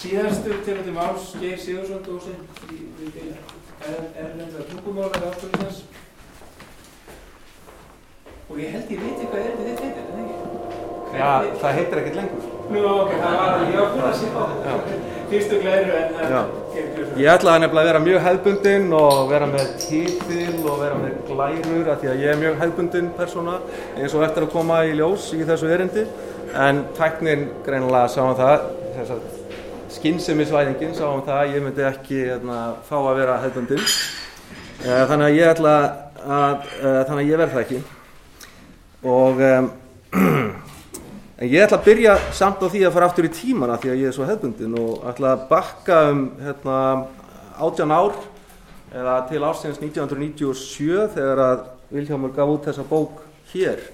Síðastur til þetta máls Geir Sigursson dósinn í erlenda tungumála við ástofnins og ég held ég veit eitthvað er þetta þetta heitir, en ekki? Já, það heitir ekkert lengur. Nú, ok, það var, ég var búin að sé á þetta. Fyrstu glæru en en Geir Sigursson. Ég ætlaði nefnilega að vera mjög hefbundinn og vera með títil og vera með glærur af því að ég er mjög hefbundinn persóna eins og eftir að koma í ljós í þessu erindi en tæknin greinilega sáum það skynnsemisvæðingin sáum það að ég myndi ekki hérna, fá að vera hefbundinn Eh, þannig að ég ætla að uh, þannig að ég verð það ekki og um, ég ætla að byrja samt á því að fara aftur í tímana því að ég er svo hefbundin og ætla að bakka um hérna, 18 ár eða til ársins 1997 þegar að Vilhjámur gaf út þessa bók hér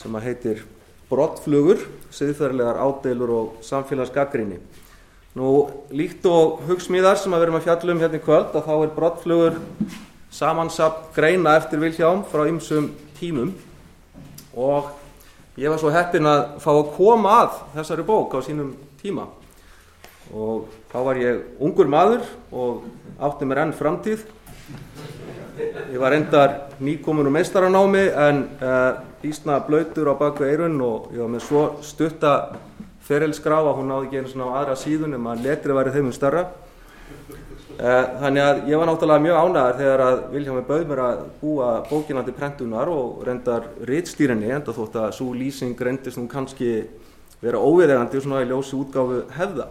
sem að heitir Brottflugur, siðferðilegar ádeilur og samfélagsgaggrinni. Nú, líkt og hugsmíðar sem að verum að fjallum hérna í kvöld að þá er Brottflugur samansapt greina eftir Vilhjám frá ymsum tímum. Og ég var svo heppinn að fá að koma að þessari bók á sínum tíma. Og þá var ég ungur maður og átti mér enn framtíð. Ég var endar nýkomin úr meistaranámi en uh, býstna blöytur á baku eirun og ég var með svo stutta ferilskrá að hún náði ekki einu svona á aðra síðun um að letrið væri þeim um starra Eh, Þannig að ég var náttúrulega mjög ánægðar þegar að Viljámi bauð mér að búa bókina til prentunar og reyndar rítstýrinni enda þótt að svo lýsing reyndist nú kannski vera óviðegandi svona í ljósi útgáfu hefða.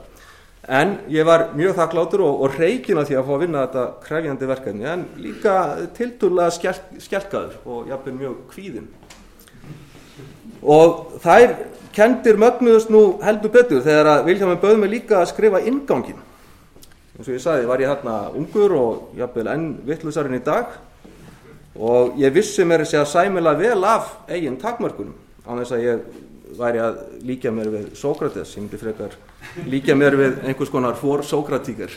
En ég var mjög þakklátur og, og reikin að því að fá að vinna þetta krefjandi verkefni en líka tilturlega skelk, skelkaður og jafnveg mjög kvíðin. Og þær kendir mögnuðust nú heldur betur þegar að Viljámi bauð mér líka að skrifa ingangin eins og ég sagði var ég hérna ungur og jafnvel enn vittlusarinn í dag. Og ég vissi mér að sæmilega vel af eigin takmörkunum á þess að ég væri að líka mér við Sókrates, ég myndi frekar líka mér við einhvers konar for Sókratíker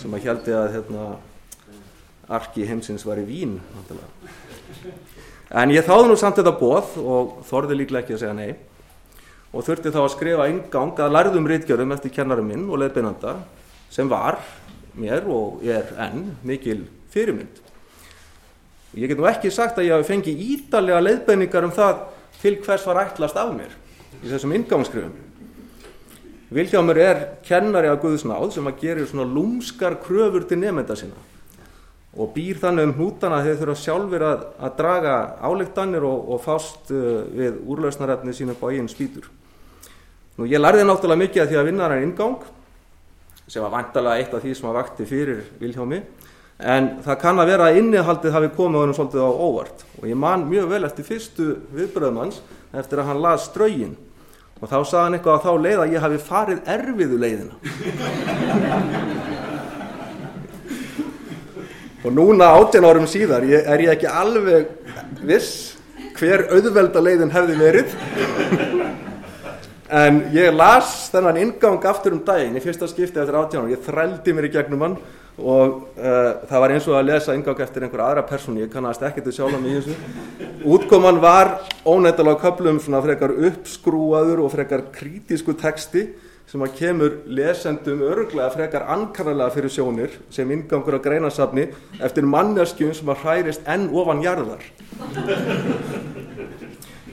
sem að heldi að hérna, arki heimsins var í vín náttúrulega. en ég þáði nú samt þetta bóð og þorði líklega ekki að segja nei og þurfti þá að skrifa ingang að lærðum rítgjörum eftir kennarum minn og leðbeinanda sem var mér og er enn mikil fyrirmynd. Ég get nú ekki sagt að ég hafi fengið ídalega leiðbeiningar um það til hvers var ætlast af mér í þessum ingangskrifum. Vilhjámur er kennari af Guðsnáð sem að gerir svona lúmskar kröfur til nefnda sína og býr þannig um hnútana að þeir þurfa sjálfur að, að draga álíktanir og, og fást uh, við úrlausnarefni sína eigin spýtur. Nú ég lærði náttúrulega mikið að því að vinna hann ingang sem var vantalega eitt af því sem var vakti fyrir Vilhjámi en það kann að vera að innihaldið hafi komið honum svolítið á óvart. Og ég man mjög vel eftir fyrstu viðbröðum hans eftir að hann las strögin og þá sagði hann eitthvað að þá leið að ég hafi farið erfiðu leiðina. Og núna átjan árum síðar ég, er ég ekki alveg viss hver auðvelda leiðin hefði verið En ég las þennan ingang aftur um daginn í fyrsta skipti eftir átján og ég þrældi mér í gegnum hann og uh, það var eins og að lesa ingang eftir einhver aðra persónu, ég kannast ekkert að sjálfa mig í þessu. Útkoman var ónættilega köplum svona frekar uppskrúaður og frekar krítisku texti sem að kemur lesendum örglega frekar ankarralega fyrir sjónir sem ingangur að greinasafni eftir manneskjum sem að hærist enn ofan jarðar.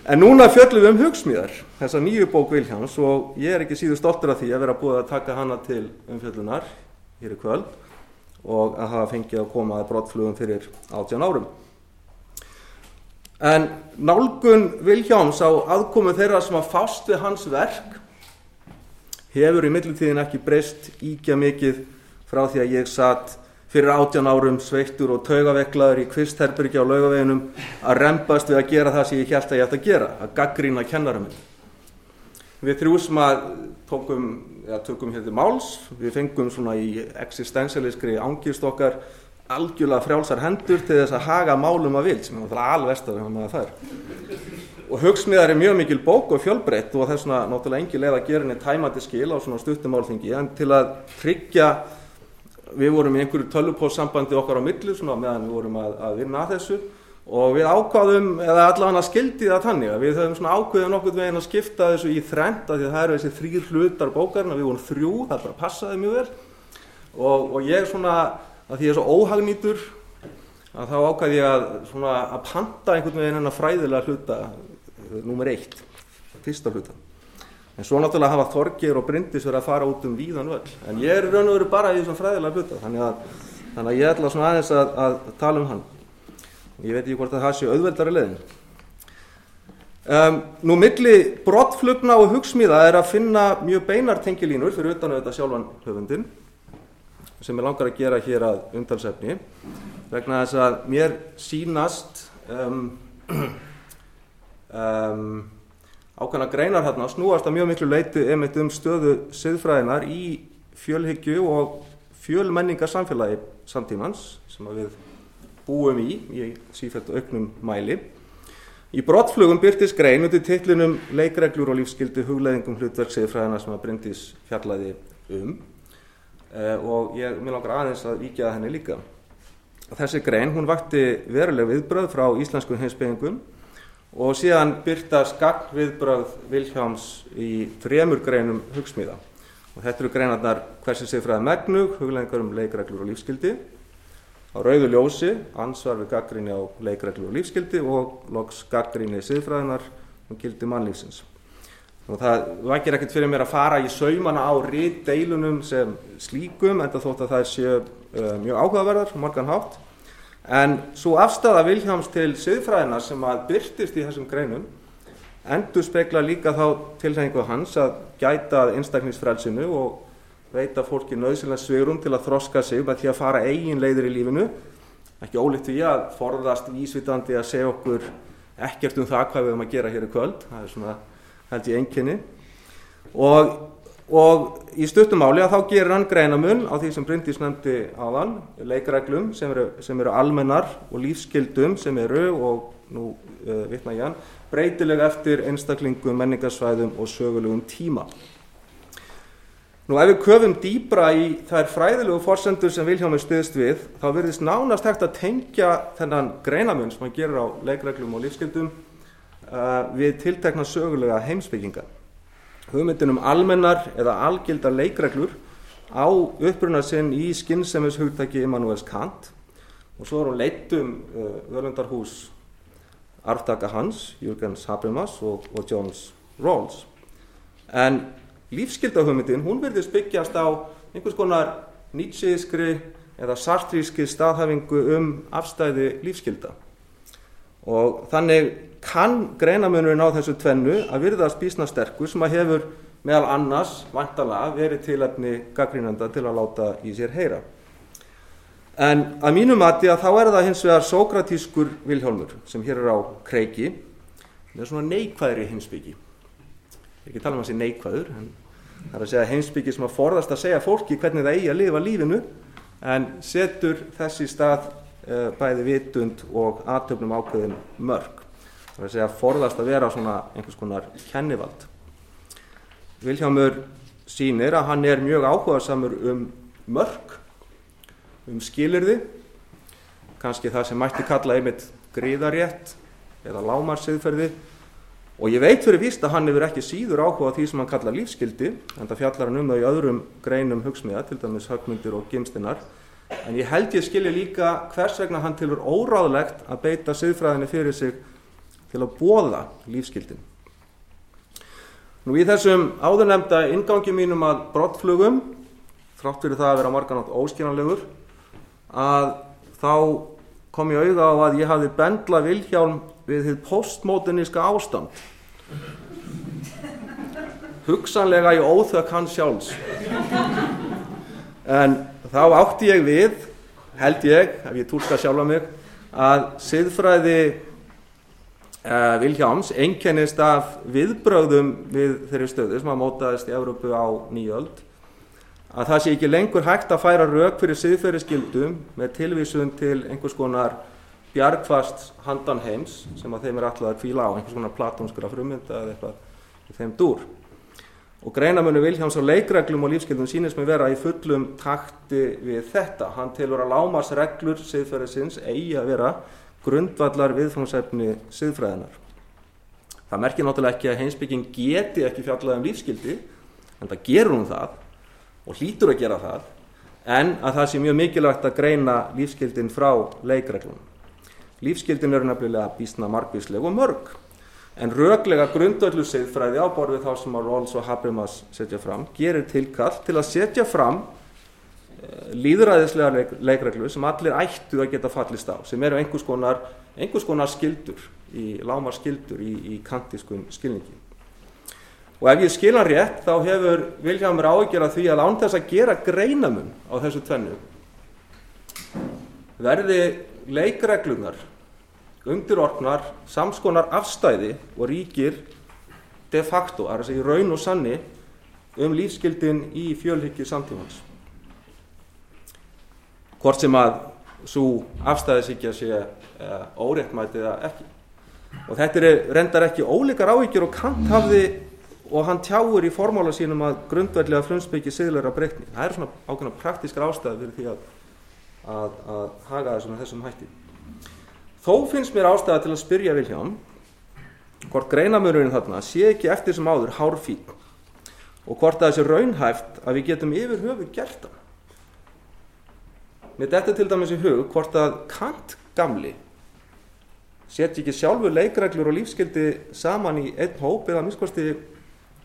En núna fjöllum við um hugsmíðar, þessa nýju bók Viljáns og ég er ekki síður stoltur af því að vera búið að taka hana til umfjöllunar hér í kvöld og að hafa fengið að koma að brottflugum fyrir 18 árum. En nálgun Viljáms á aðkomu þeirra sem að fást við hans verk hefur í millitíðin ekki breyst íkja mikið frá því að ég satt fyrir átján árum sveittur og taugaveklaður í kvistherbergi á laugaveginum að rempast við að gera það sem ég held að ég ætti að gera, að gaggrína kennarum. Við þrjú sem að tókum, eða tökum hérna máls, við fengum svona í existensialiskri ángist okkar algjörlega frjálsar hendur til þess að haga málum að vild, sem er að maður það er. Og hugsmiðar er mjög mikil bók og fjölbreytt og það er svona náttúrulega engi leið að gera henni tæmandi skil á svona stuttumálþingi, en til að tryggja við vorum í einhverju tölvupósambandi okkar á svona meðan við vorum að, að vinna að þessu. Og við ákváðum, eða allavega skildi það þannig að við höfum ákveðið nokkur veginn að skipta þessu í þrend því að það eru þessi þrýr hlutar bókarinn að við vorum þrjú, það bara passaði mjög vel. Og, og ég svona, að því ég er svo óhagnýtur að þá ákvæði ég að, svona, að panta einhvern veginn en að fræðilega hluta nummer eitt, fyrsta hluta en svo náttúrulega hafa Þorgir og Bryndis verið að fara út um víðan völl. En ég er raun og veru bara í þessum fræðilega hluta þannig þannig að ég ætla svona aðeins að, að tala um hann. Ég veit ekki hvort að það sé auðveldari leðin um, nú milli brottflugna og hugsmíða er að finna mjög beinar tengilínur fyrir utan auðvitað sjálfan höfundin sem ég langar að gera hér að undalsefni vegna þess að mér sínast um, um, ákveðna greinar hérna snúast að mjög miklu leiti einmitt um stöðu siðfræðinar í fjölhyggju og fjölmenningar samfélagi samtímans sem við búum í í sífælt auknum mæli. Í brottflugum byrtist grein undir titlinum leikreglur og lífskildi hugleðingum hlutverk siðfræðina sem að Bryndís fjallaði um eh, og ég vil langar aðeins að víkja henni líka. Þessi grein hún vakti veruleg viðbröð frá íslensku heimsbyggingum og síðan byrtast gagn viðbröð Vilhjáms í þremur greinum hugsmíða og þetta eru greinarnar hversi siðfræði megnug, hugleðingar um leikreglur og lífskildi á rauðu ljósi, ansvar við gaggrinni á leikreglur og lífskildi og loks gaggrinni siðfræðinar og gildi mannlífsins. Og það vakir ekkert fyrir mér að fara í saumana á rít deilunum sem slíkum en það þótt að það séu uh, mjög áhugaverðar og margan hátt. En svo afstæða Viljáms til siðfræðina sem að byrtist í þessum greinum endur spekla líka þá tilhengu hans að gæta einstakningsfrælsinu og veita fólki nöðsynlega svegrum til að þroska sig með því að fara eigin leiðir í lífinu. Ekki ólíkt því að forðast vísvitandi að segja okkur ekkert um það hvað við höfum að gera hér í kvöld. Það er svona held ég enginni og, og í stuttumáli að þá gerir hann greinamun á því sem Bryndís nefndi áðan leikreglum sem eru, sem eru almennar og lífskildum sem eru og nú uh, vitna ég hann breytilega eftir einstaklingum, menningarsvæðum og sögulegum tíma Nú ef við köfum dýbra í þær fræðilegu forsendur sem Vilhjámi stuðst við þá verðist nánast hægt að tengja þennan greinamun sem hann gerir á leikreglum og lífskildum uh, við tiltekna sögulega heimsbygginga. Hugmyndin um almennar eða algildar leikreglur á uppruna sinn í skynnsemis hugtaki Immanuels Kant og svo er hún leittum uh, völundarhús arftaka hans, Jürgens Habermas og, og Jones Rawls. En lífskildahugmyndin, hún verðist byggjast á einhvers konar nýtsískri eða sartríski staðhafingu um afstæði lífskilda og þannig kann greinamunurinn á þessu tvennu að virðast bísna sterkur sem að hefur meðal annars vantala verið tilefni gaggrínanda til að láta í sér heyra. En að mínu mati að þá er það hins vegar sókratískur vilhjálmur sem hér er á kreiki með svona neikvæðri heimsbyggi ekki tala um að sé neikvæður en það er að segja heimsbyggi sem að forðast að segja fólki hvernig það eigi að lifa lífinu en setur þessi stað uh, bæði vitund og aðtöfnum ákveðin mörg það er að segja forðast að vera svona einhvers konar kennivald. Viljámur sínir að hann er mjög áhugaðsamur um mörg um skilirði kannski það sem mætti kalla einmitt gríðarétt eða lámarsiðferði og ég veit fyrir víst að hann hefur ekki síður áhuga því sem hann kallar lífskildi en það fjallar hann um það í öðrum greinum hugsmiða til dæmis högmyndir og gimstinnar en ég held ég skilja líka hvers vegna hann tilur óráðlegt að beita siðfræðinni fyrir sig til að bóða lífskildin Nú í þessum áðurnemda ingangi mínum að brottflugum þrátt fyrir það að vera marganátt óskiljanlegur að þá kom ég auða á að ég hafi bendla Vilhjálm við þið postmoderníska ástand. Hugsanlega í óþök hans sjálfs. En þá átti ég við held ég, ef ég tólka sjálfa mig að siðfræði uh, Vilhjáms einkennist af viðbröðum við þeirri stöðu sem að mótaðist í Európu á nýjöld að það sé ekki lengur hægt að færa rauk fyrir siðferðiskildum með tilvísun til einhvers konar bjargfast handan heims sem að þeim er alltaf að kvíla á einhvers konar platónskura frumynda eða eitthvað í þeim dúr. Og greinamönu Viljáms á leikreglum og lífskildum sínist með vera í fullum takti við þetta. Hann tilur að lámasreglur siðferðisins eigi að vera grundvallar viðfangsefni siðfræðinar. Það merkir náttúrulega ekki að heimsbygging geti ekki fjallað um lífskildi, en það gerur hún það og hlýtur að gera það, en að það sé mjög mikilvægt að greina lífskildin frá leikreglunum. Lífskildin eru nefnilega bísna margvísleg og mörg, en röglega grundvöldu siðfræði á borfið þá sem að Rawls og Habermas setja fram, gerir tilkall til að setja fram líðræðislega leik, leikreglu sem allir ættu að geta fallist á sem eru einhvers konar, einhvers konar skildur í lámar skildur í, í kantískum skilningi. Og ef ég skilja rétt þá hefur Viljámur ágjörða því að án þess að gera greinamun á þessu tvennu verði leikreglunar undirorknar samskonar afstæði og ríkir de facto, að það sé raun og sanni um lífskildin í fjölhyggju samtímans hvort sem að svo afstæðisíkja sé uh, óréttmætið eða ekki. Og þetta er reyndar ekki ólíkar áhyggjur og Kant hafði og hann tjáur í formála sínum að grundverðlega frumsbyggi siglara breytni. Það er svona ákveðna praktískar ástæði fyrir því að, að, að haga þessum, þessum hætti. Þó finnst mér ástæða til að spyrja Viljám hvort greinamörurinn þarna sé ekki eftir sem áður hárfín og hvort það sé raunhæft að við getum yfir höfu gert það Mér þetta til dæmis í hug hvort að Kant gamli setja ekki sjálfur leikreglur og lífskildi saman í einn hóp eða minnskosti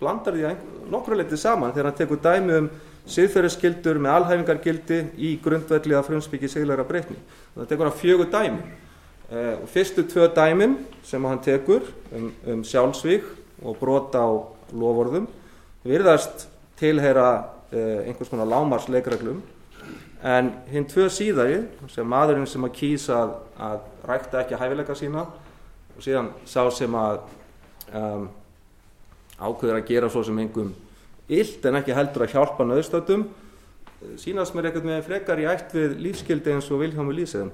blandar því nokkru leiti saman þegar hann tekur dæmi um siðferðisskildur með alhæfingargildi í grundvelli að frumsbyggi siglæra breytni. Það tekur hann fjögur dæmi. Uh, fyrstu tvö dæmin sem hann tekur um, um sjálfsvík og brota á lovorðum virðast tilheyra uh, einhvers konar lámars leikreglum en hinn tvö síðari sem maðurinn sem að kýsa að, að rækta ekki hæfileika sína og síðan sá sem að um, ákveður að gera svo sem engum illt en ekki heldur að hjálpa nöðstöldum sínast mér ekkert með frekar í ætt við lífskildi eins og Viljámi Lísið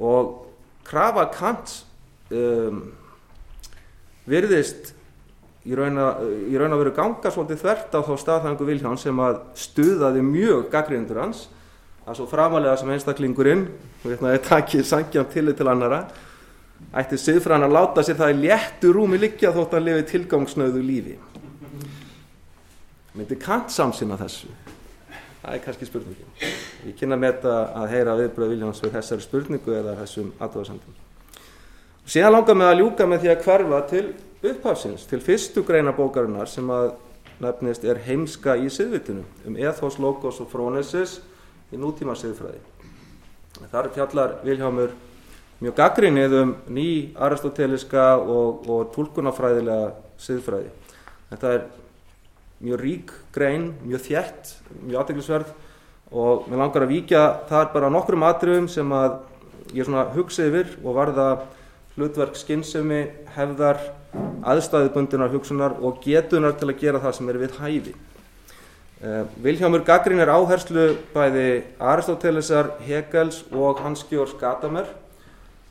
og krafa Kant um, virðist í raun, að, veru ganga svolítið þvert á þá staðhangu Vilján sem að stuðaði mjög gaggrindur hans að svo framalega sem einstaklingurinn takkið sangjan til til annara ætti siðfræðan að láta sér það í léttu rúmi liggja þótt að lifi tilgangsnöðu lífi. Myndi Kant samsina þessu? Það er kannski spurningin. Ég kynna með þetta að heyra viðbröð Viljáns við þessari spurningu eða þessum aðváðsandum síðan langar með að ljúka með því að hverfa til upphafsins til fyrstu greina bókarinnar sem að nefnist er heimska í siðvitinu um ethos, logos og frónesis í nútíma siðfræði. Þar fjallar Viljámur mjög gaggrinnið um ný aristoteliska og, og tólkunafræðilega siðfræði. Þetta er mjög rík grein, mjög þjætt, mjög aðteglisverð og mér langar að víkja þar bara nokkrum atriðum sem að ég svona hugsa yfir og varða hlutverk skinnsemi, hefðar, aðstæðubundunar hugsunar og getunar til að gera það sem er við hæfi. Uh, Vilhjámur Gaggrín er áherslu bæði Aristotelesar, Hegels og Hans-Georg Gadamer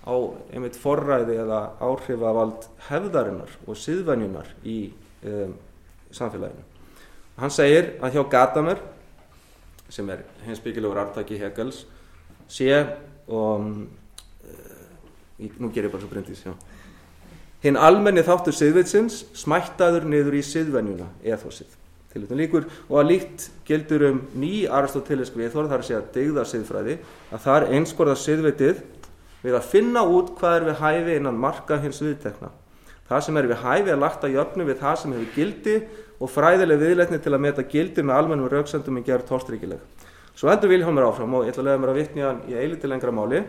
á einmitt forræði eða áhrifavald hefðarinnar og siðvenjunar í um, samfélaginu. Hann segir að hjá Gadamer, sem er hins byggilegur artaki Hegels, sé og um, uh, nú ger ég bara svo brindis, já hinn almenni þáttur siðvitsins smættaður niður í siðvenjuna eða þósið Líkur, og að líkt gildur um ný aristotelisk viðhorð, þar að segja degða siðfræði, að það er einskorða siðvitið við að finna út hvað er við hæfi innan marka hins viðtekna. Það sem er við hæfi að jöfnu við það sem hefur gildi og fræðileg viðletni til að meta gildi með almennum rauksendum í gerð tórstríkileg. Svo heldur Viljómar áfram og ég ætla að lega mér að hann í eiliti lengra máli.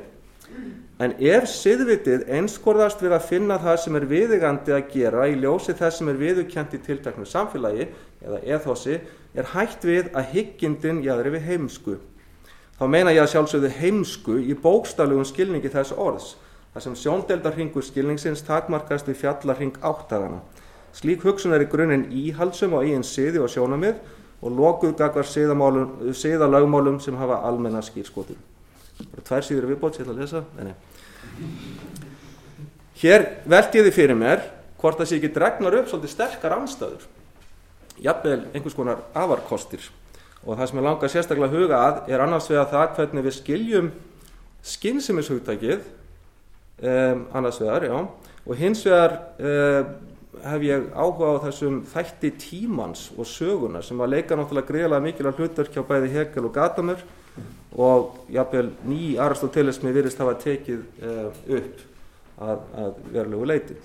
En ef siðvitið einskorðast við að finna það sem er viðegandi að gera í ljósi þess sem er viðukjent í tiltaknu samfélagi eða eðhossi er hægt við að hyggindin jæðri við heimsku. Þá meina ég að sjálfsögðu heimsku í bókstaflegum skilningi þess orðs, þar sem sjóndeldarhingur skilningsins takmarkast við fjallarhing áttagana. Slík hugsun er í grunninn íhaldsum á eigin siði og sjónamið og lokuð gagvar siðalagmálum sem hafa almenna skýrskotum tvær síður viðbót sem ég ætla að lesa. Nei. hér veldi ég því fyrir mér hvort það sé ekki dregnar upp svolítið sterkar anstæður jafnvel einhvers konar afarkostir. Og það sem ég langar sérstaklega að huga að er annars vega það hvernig við skiljum skynnsimishugtækið um, annars vegar, já, og hins vegar um, hef ég áhuga á þessum þætti tímans og söguna sem að leika náttúrulega greiðlega mikilvæg hlutverk hjá bæði Hegel og Gadamer og jáfnveil ný aristotelismi virðist hafa tekið uh, upp að, að verulegu leiti.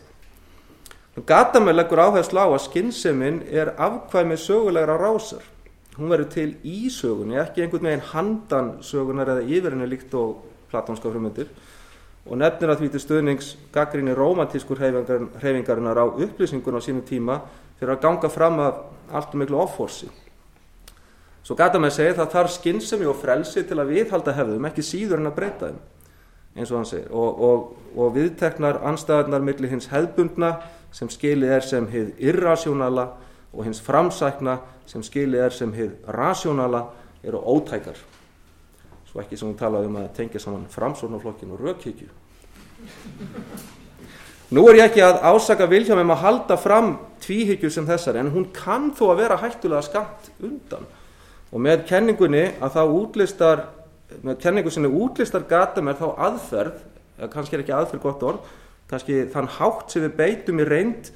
Gadamer leggur áherslu á að skynnseminn er afkvæmi sögulegra rásar. Hún verður til í sögunni, ekki einhvern veginn handan sögunar eða yfirinnu líkt og platónska frumundir og nefnir að því til stöðnings gaggrinni romantískur hreyfingarinnar á upplýsingun á sínum tíma fyrir að ganga fram af allt og miklu offorsi. Svo gata með að segja það þarf skinnsemi og frelsi til að viðhalda hefðum, ekki síður en að breyta þeim, eins og hann segir. Og, og, og viðteknar anstæðarnar millir hins hefðbundna sem skilið er sem hið irrasjónala og hins framsækna sem skilið er sem hið rasjónala eru ótækar. Svo ekki sem hún talaði um að tengja saman framsóknarflokkin og rökhyggju. Nú er ég ekki að ásaka Vilhjálm um að halda fram tvíhyggju sem þessar en hún kann þó að vera hættulega skamt undan og með kenningunni að þá útlistar með kenningu sinni útlistar gata með þá aðferð kannski er ekki aðferð gott orð kannski þann hátt sem við beitum í reynd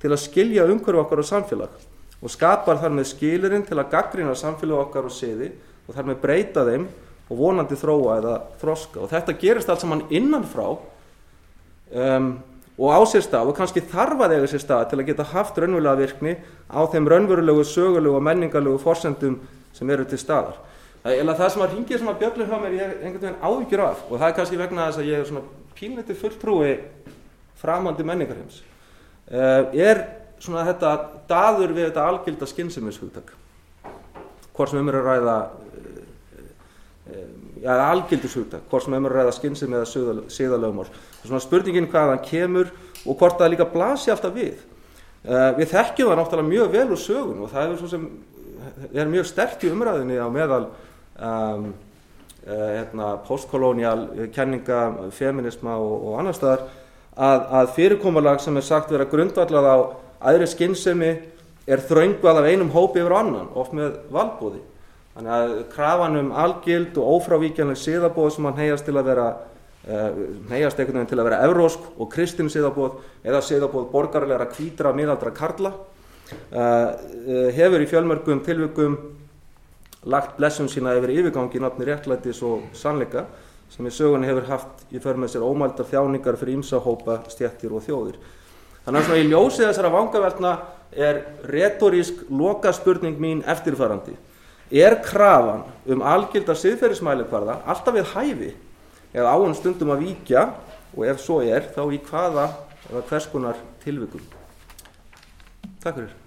til að skilja umhverju okkar og samfélag. Og skapar þar með skilirinn til að gaggrina samfélag okkar og siði og þar með breyta þeim og vonandi þróa eða þroska. Og þetta gerist allt saman innanfrá um, og á sér stað og kannski þarf að eiga sér stað til að geta haft raunverulega virkni á þeim raunverulegu, sögulegu og menningarlegu forsendum sem eru til staðar. Eða það sem að ringið sem að bjöllum hjá mér ég einhvern veginn ávíkjur af. Og það er kannski vegna þess að ég er svona pínleiti fulltrúi framandi menningarheims. Uh, er svona þetta daður við þetta algjölda skynnsemishugtak hvort sem um er að ræða ja, algjöldushugtak hvort sem um er að ræða skynsemi eða síðalögumál svona spurningin hvaðan kemur og hvort það líka blasi alltaf við. Við þekkjum það náttúrulega mjög vel úr sögun og það er svo sem er mjög stert í umræðinni á meðal um, uh, hérna, postkolónial kenninga, feminisma og, og annar staðar að, að fyrirkomalag sem er sagt vera grundvallað á aðri skynsemi er þröngvað af einum hópi yfir annan, oft með valbúði. Þannig að krafan um algild og ófrávíkjanleg siðabóð sem hann heyjast til að vera heyjast uh, einhvern veginn til að vera evrósk og kristin siðabóð eða siðabóð borgarlegra kvítra miðaldra karla hefur í fjölmörgum tilvikum lagt blessum sína yfir yfirgangi nafni réttlætis og sannleika sem í sögunni hefur haft í för með sér ómældar þjáningar fyrir ímsahópa, stjettir og þjóðir. Þannig að svona í ljósið þessara vangaveltna er retorísk loka spurning mín eftirfærandi. Er krafan um algjölda siðferðismælikvarða alltaf við hæfi eða áinn stundum að víkja og ef svo er þá í hvaða eða hvers konar tilvikum? Takk fyrir.